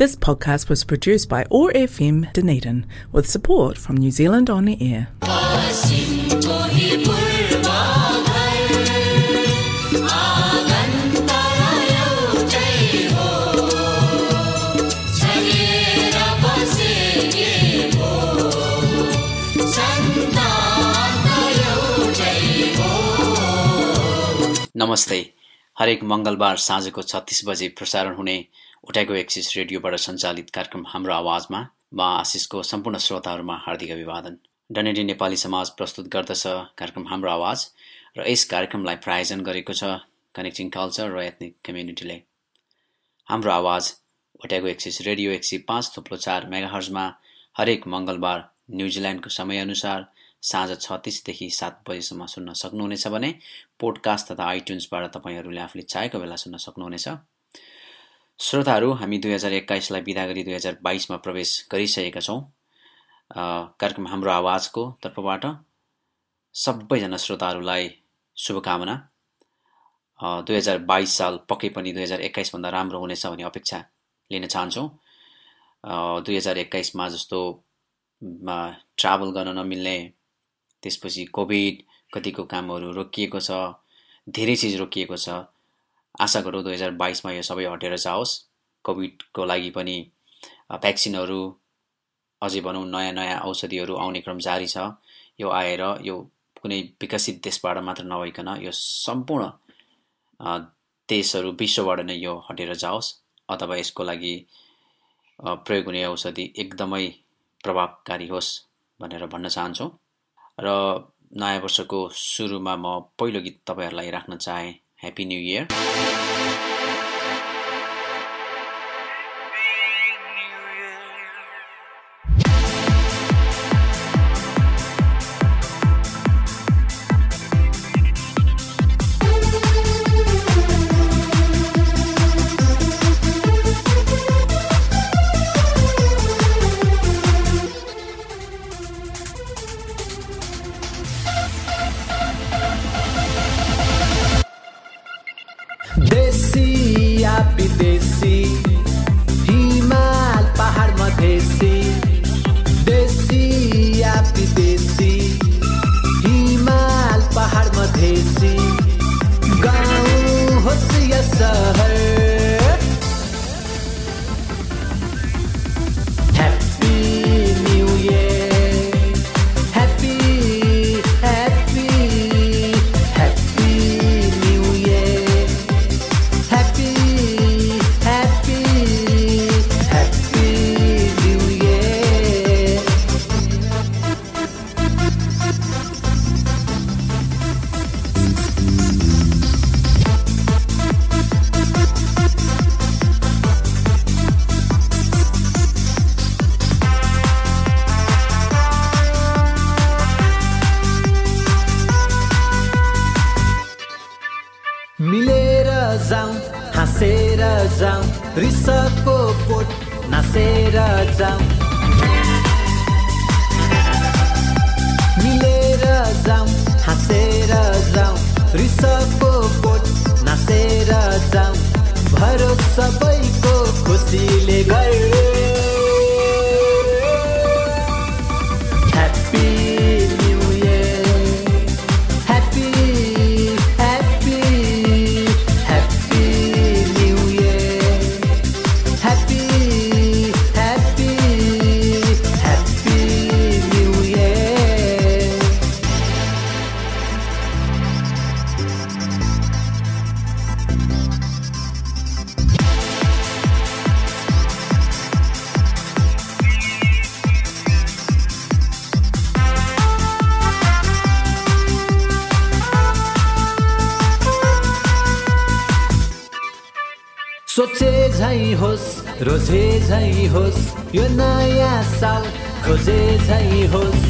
This podcast was produced by OAR FM Dunedin with support from New Zealand On the Air. नमस्ते हरेक मङ्गलबार साँझको छत्तिस बजे प्रसारण हुने उठाएको एक्सिस रेडियोबाट सञ्चालित कार्यक्रम हाम्रो आवाजमा म आशिषको सम्पूर्ण श्रोताहरूमा हार्दिक अभिवादन। डनेडी नेपाली समाज प्रस्तुत गर्दछ कार्यक्रम हाम्रो आवाज र यस कार्यक्रमलाई प्रायोजन गरेको छ कनेक्टिङ कल्चर र एथनिक कम्युनिटीले हाम्रो आवाज उठाएको एक्सिस रेडियो एक सय पाँच थुप्रो चार मेगाहर्जमा हरेक मङ्गलबार न्युजिल्यान्डको समयअनुसार साँझ छत्तिसदेखि सात बजीसम्म सुन्न सक्नुहुनेछ भने पोडकास्ट तथा आइट्युन्सबाट तपाईँहरूले आफूले चाहेको बेला सुन्न सक्नुहुनेछ। श्रोताहरू हामी दुई हजार एक्काइसलाई बिदा गरी दुई हजार बाइसमा प्रवेश गरिसकेका छौँ। कार्यक्रम हाम्रो आवाजको तर्फबाट सबैजना श्रोताहरूलाई शुभकामना। दुई हजार बाइस साल पक्कै पनि दुई हजार एक्काइसभन्दा राम्रो हुनेछ भन्ने अपेक्षा लिन चाहन्छौँ। दुई हजार एक्काइसमा जस्तो ट्राभल गर्न नमिल्ने त्यसपछि कोभिड कतिको कामहरू रोकिएको छ धेरै चिज रोकिएको छ। आशा गरौँ दुई हजार बाइसमा यो सबै हटेर जाओस्। कोभिडको लागि पनि भ्याक्सिनहरू अझै भनौँ नयाँ नयाँ औषधिहरू आउने क्रम जारी छ। यो आएर यो कुनै विकसित देशबाट मात्र नभइकन यो सम्पूर्ण देशहरू विश्वबाट नै यो हटेर जाओस् अथवा यसको लागि प्रयोग हुने औषधि एकदमै प्रभावकारी होस् भनेर भन्न चाहन्छौँ। र नयाँ वर्षको सुरुमा म पहिलो गीत तपाईँहरूलाई राख्न चाहेँ। Happy New Year. happy they see. रोजे झै होस् यो नयाँ साल खोजे झै होस्।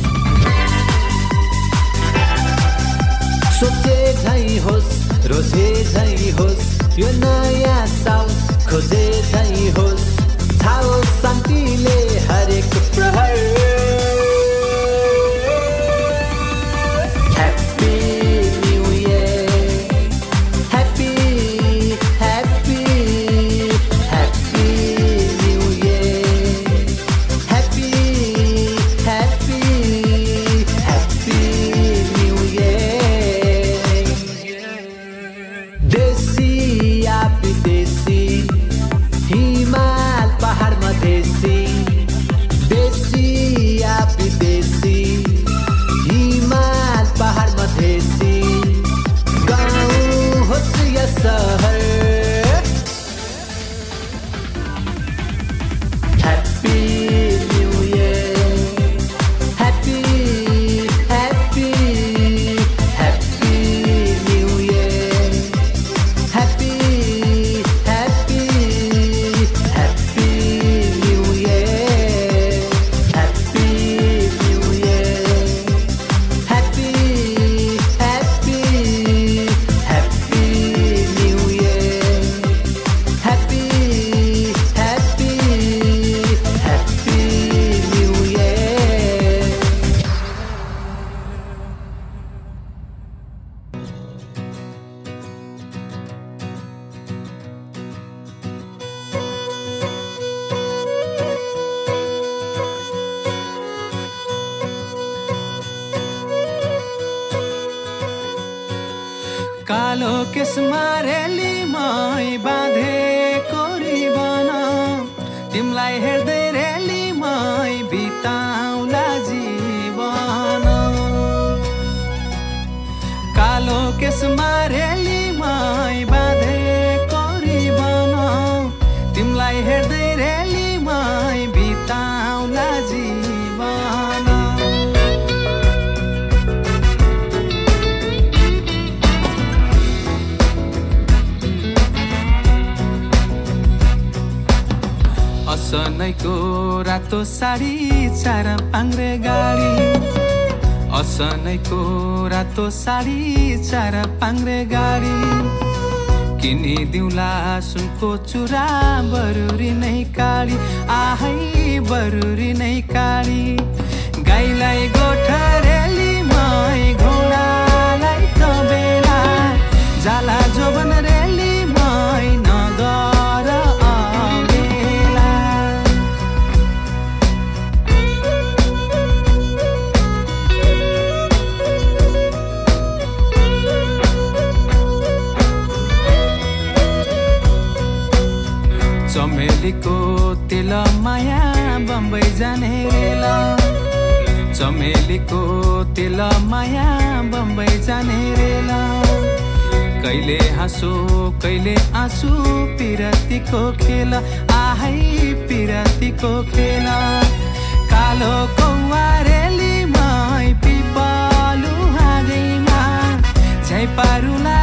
सोचे झै होस् रोजे झै होस् यो नयाँ साल खोजे झै होस्। छाओ शान्तिले कालो केसमा रेलीमै बाँधेको रिबन। तिमीलाई हेर्दै असनैको रातो साडी चार पाङ्रे गाडी। असनैको रातो साडी चार पाङ्रे गाडी। किनिदिउँला सुनको चुरा बरुरी नै काडी आहै बरुरी नै काडी गाईलाई गोठरेली मै घोडालाई तबेला। जाला जोबन रेली तेल माया बम्बई जाने रेल चमेलीको तेल माया बम्बई जाने रेल कहिले हाँसो कहिले आँसु पिरतीको खेल। आहै पिरतीको खेल। कालो कौवा रेलीमै पिपलु हाँगैमा झै पारुला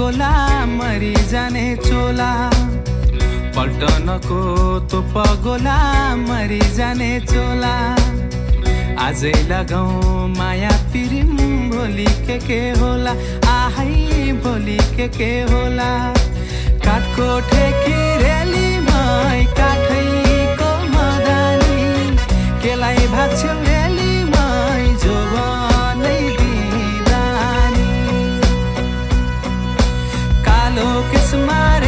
गोला मरि जाने चोला। पल्टनको गोला मरि जाने चोला। आजै लगाउँ माया पिरिम भोलि के के होला? आहै भोलि के के होला? काठको ठेकी रेलीमै काठैको मदानी। केलाई भाग्छौ रेलीमै जोबनै कालो केसमा रेलीमै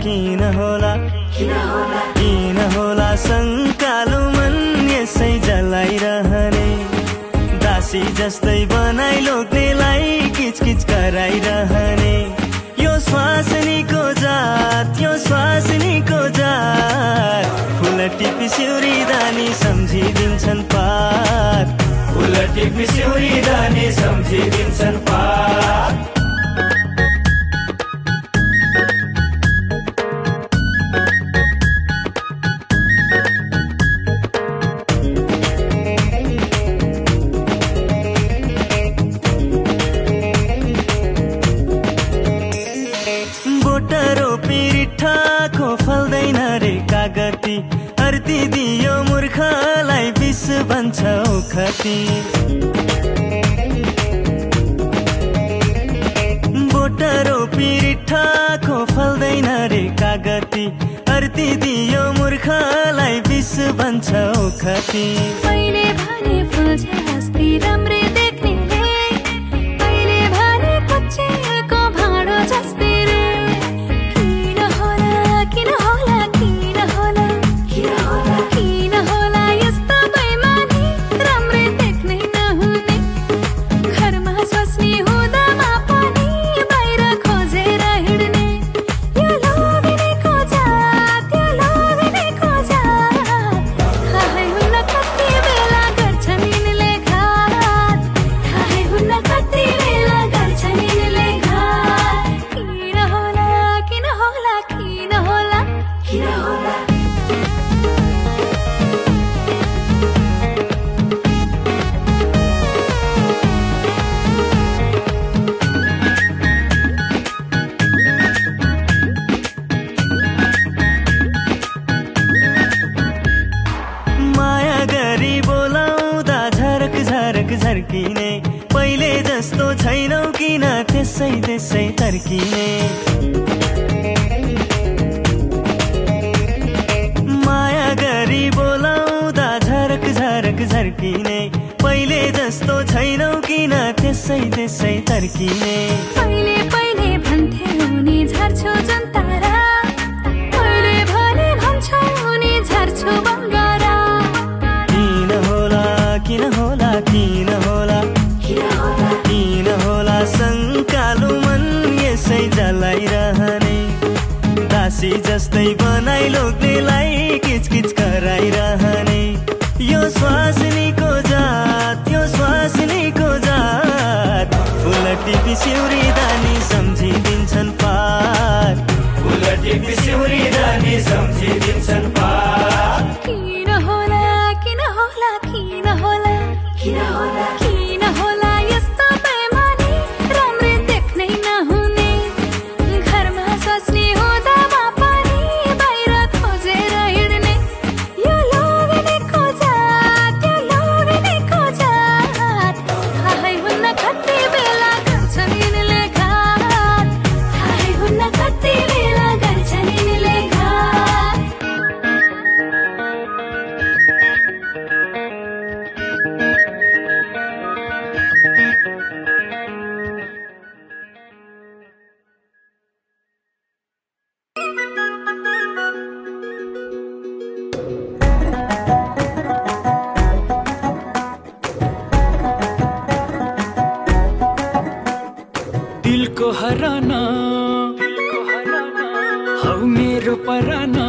किन होला किन होला सङ्कालो मन यसै जलाइरहने। दासी जस्तै बनाइ लोग्नेलाई किचकिच गराइरहने यो श्वासनीको जात यो श्वासनीको जात। फुल टिपी सिउरी दानी सम्झिदिन्छन् पात। फुल टिपी सिउरी दानी सम्झिदिन्छन् पात। कति दियो मूर्खलाई विष भन्छौ खती। बोटरो पिरिठाको फल्दैन रे कागती। अर्ती दियो मूर्खलाई विष भन्छौ खती। पहिले भने फल्छ राम्रै फर्किने पहिले जस्तो छैनौ किन त्यसै त्यसै तर्किने। पहिले पहिले भन्थे हुने झर्छु जुन तारा पहिले भने भन्छौ हुने झर्छु बङ्गारा। किन होला किन होला किन होला? किन होला? सङ्कालु मन यसै जलाइरहने। दासी जस्तै बनाइ लोग्नेलाई किचकिच गराइरह पराना। हौ मेरो पराना।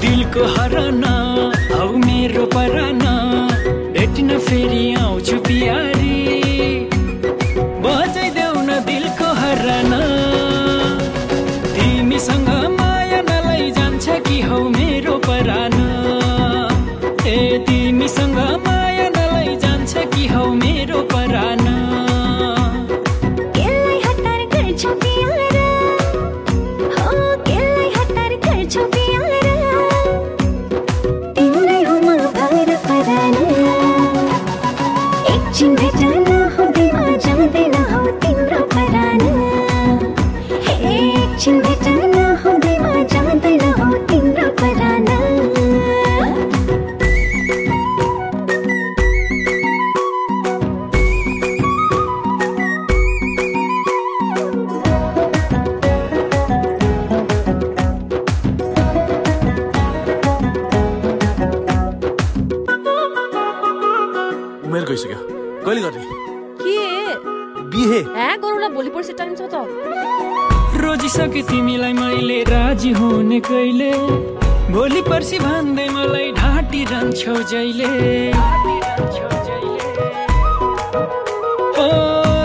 दिलको हराना। हौ मेरो पराना। भेट्न फेरि watching Victor.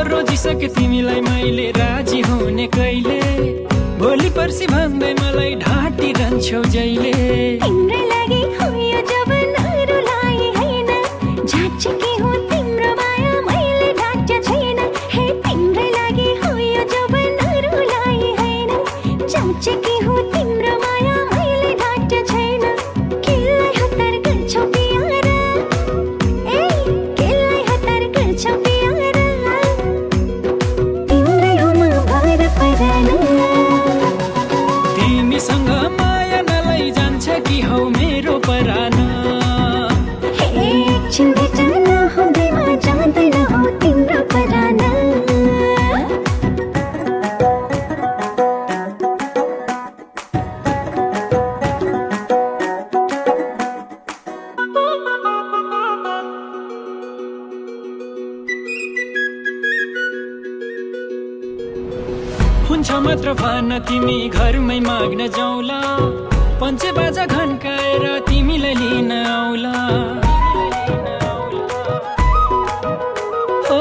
रोजिसके तिमीलाई मैले राजी हुने कहिले? भोलि पर्सि भन्दै मलाई ढाँटिरहन्छौ जहिले। नत्र भन तिमी घरमै माग्न जाउला। पञ्चे बाजा घन्काएर तिमीलाई लिन आउला। ओ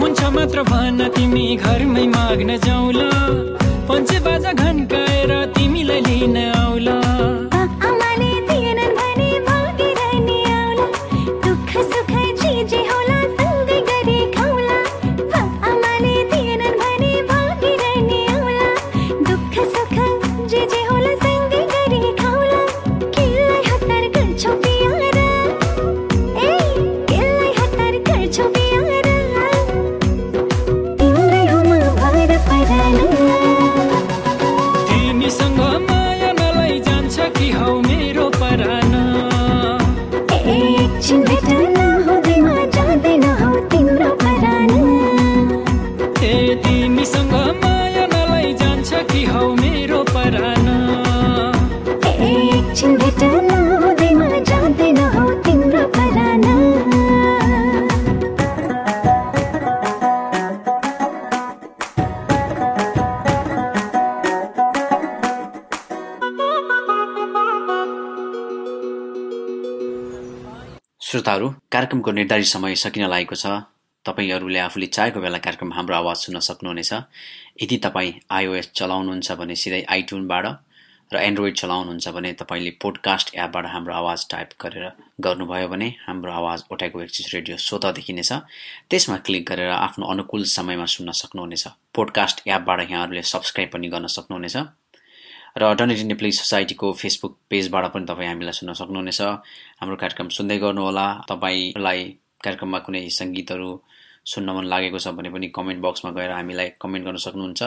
हुन्छ मात्र भन तिमी घरमै माग्न जाउला। पञ्चे बाजा घन्काएर तिमीलाई लिन आउला। श्रोताहरू कार्यक्रमको निर्धारित समय सकिन लागेको छ। तपाईँहरूले आफूले चाहेको बेला कार्यक्रम हाम्रो आवाज सुन्न सक्नुहुनेछ। यदि तपाईँ आइओएस चलाउनुहुन्छ भने सिधै आइट्युनबाट र एन्ड्रोइड चलाउनुहुन्छ भने तपाईँले पोडकास्ट एपबाट हाम्रो आवाज टाइप गरेर गर्नुभयो भने हाम्रो आवाज ओटाइको एक्सिस रेडियो स्वत देखिनेछ। त्यसमा क्लिक गरेर आफ्नो अनुकूल समयमा सुन्न सक्नुहुनेछ। पोडकास्ट एपबाट यहाँहरूले सब्सक्राइब पनि गर्न सक्नुहुनेछ। र डनेटी नेप्ली सोसाइटीको फेसबुक पेजबाट पनि तपाईँ हामीलाई सुन्न सक्नुहुनेछ। हाम्रो कार्यक्रम सुन्दै गर्नुहोला। तपाईँलाई कार्यक्रममा कुनै सङ्गीतहरू सुन्न मन लागेको छ भने पनि कमेन्ट बक्समा गएर हामीलाई कमेन्ट गर्न सक्नुहुन्छ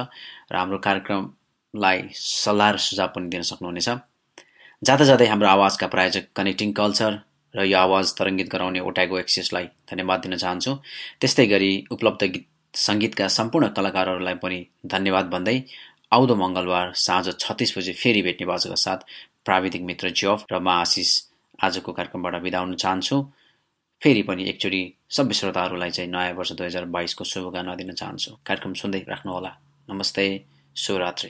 र हाम्रो कार्यक्रमलाई सल्लाह र सुझाव पनि दिन सक्नुहुनेछ। जाँदा जाँदै हाम्रो आवाजका प्रायोजक कनेक्टिङ कल्चर र यो आवाज तरङ्गित गराउने ओटाइको एक्सेसलाई धन्यवाद दिन चाहन्छु। त्यस्तै गरी उपलब्ध गीत सङ्गीतका सम्पूर्ण कलाकारहरूलाई पनि धन्यवाद भन्दै आउँदो मङ्गलबार साँझ छत्तिस बजे फेरि भेट्ने बाजुका साथ प्राविधिक मित्र जफ र म आशिष आजको कार्यक्रमबाट बिदा हुन चाहन्छु। फेरि पनि एकचोटि सबै श्रोताहरूलाई चाहिँ नयाँ वर्ष दुई हजार बाइसको शुभकामना दिन चाहन्छु। कार्यक्रम सुन्दै राख्नुहोला। नमस्ते। शुभरात्रि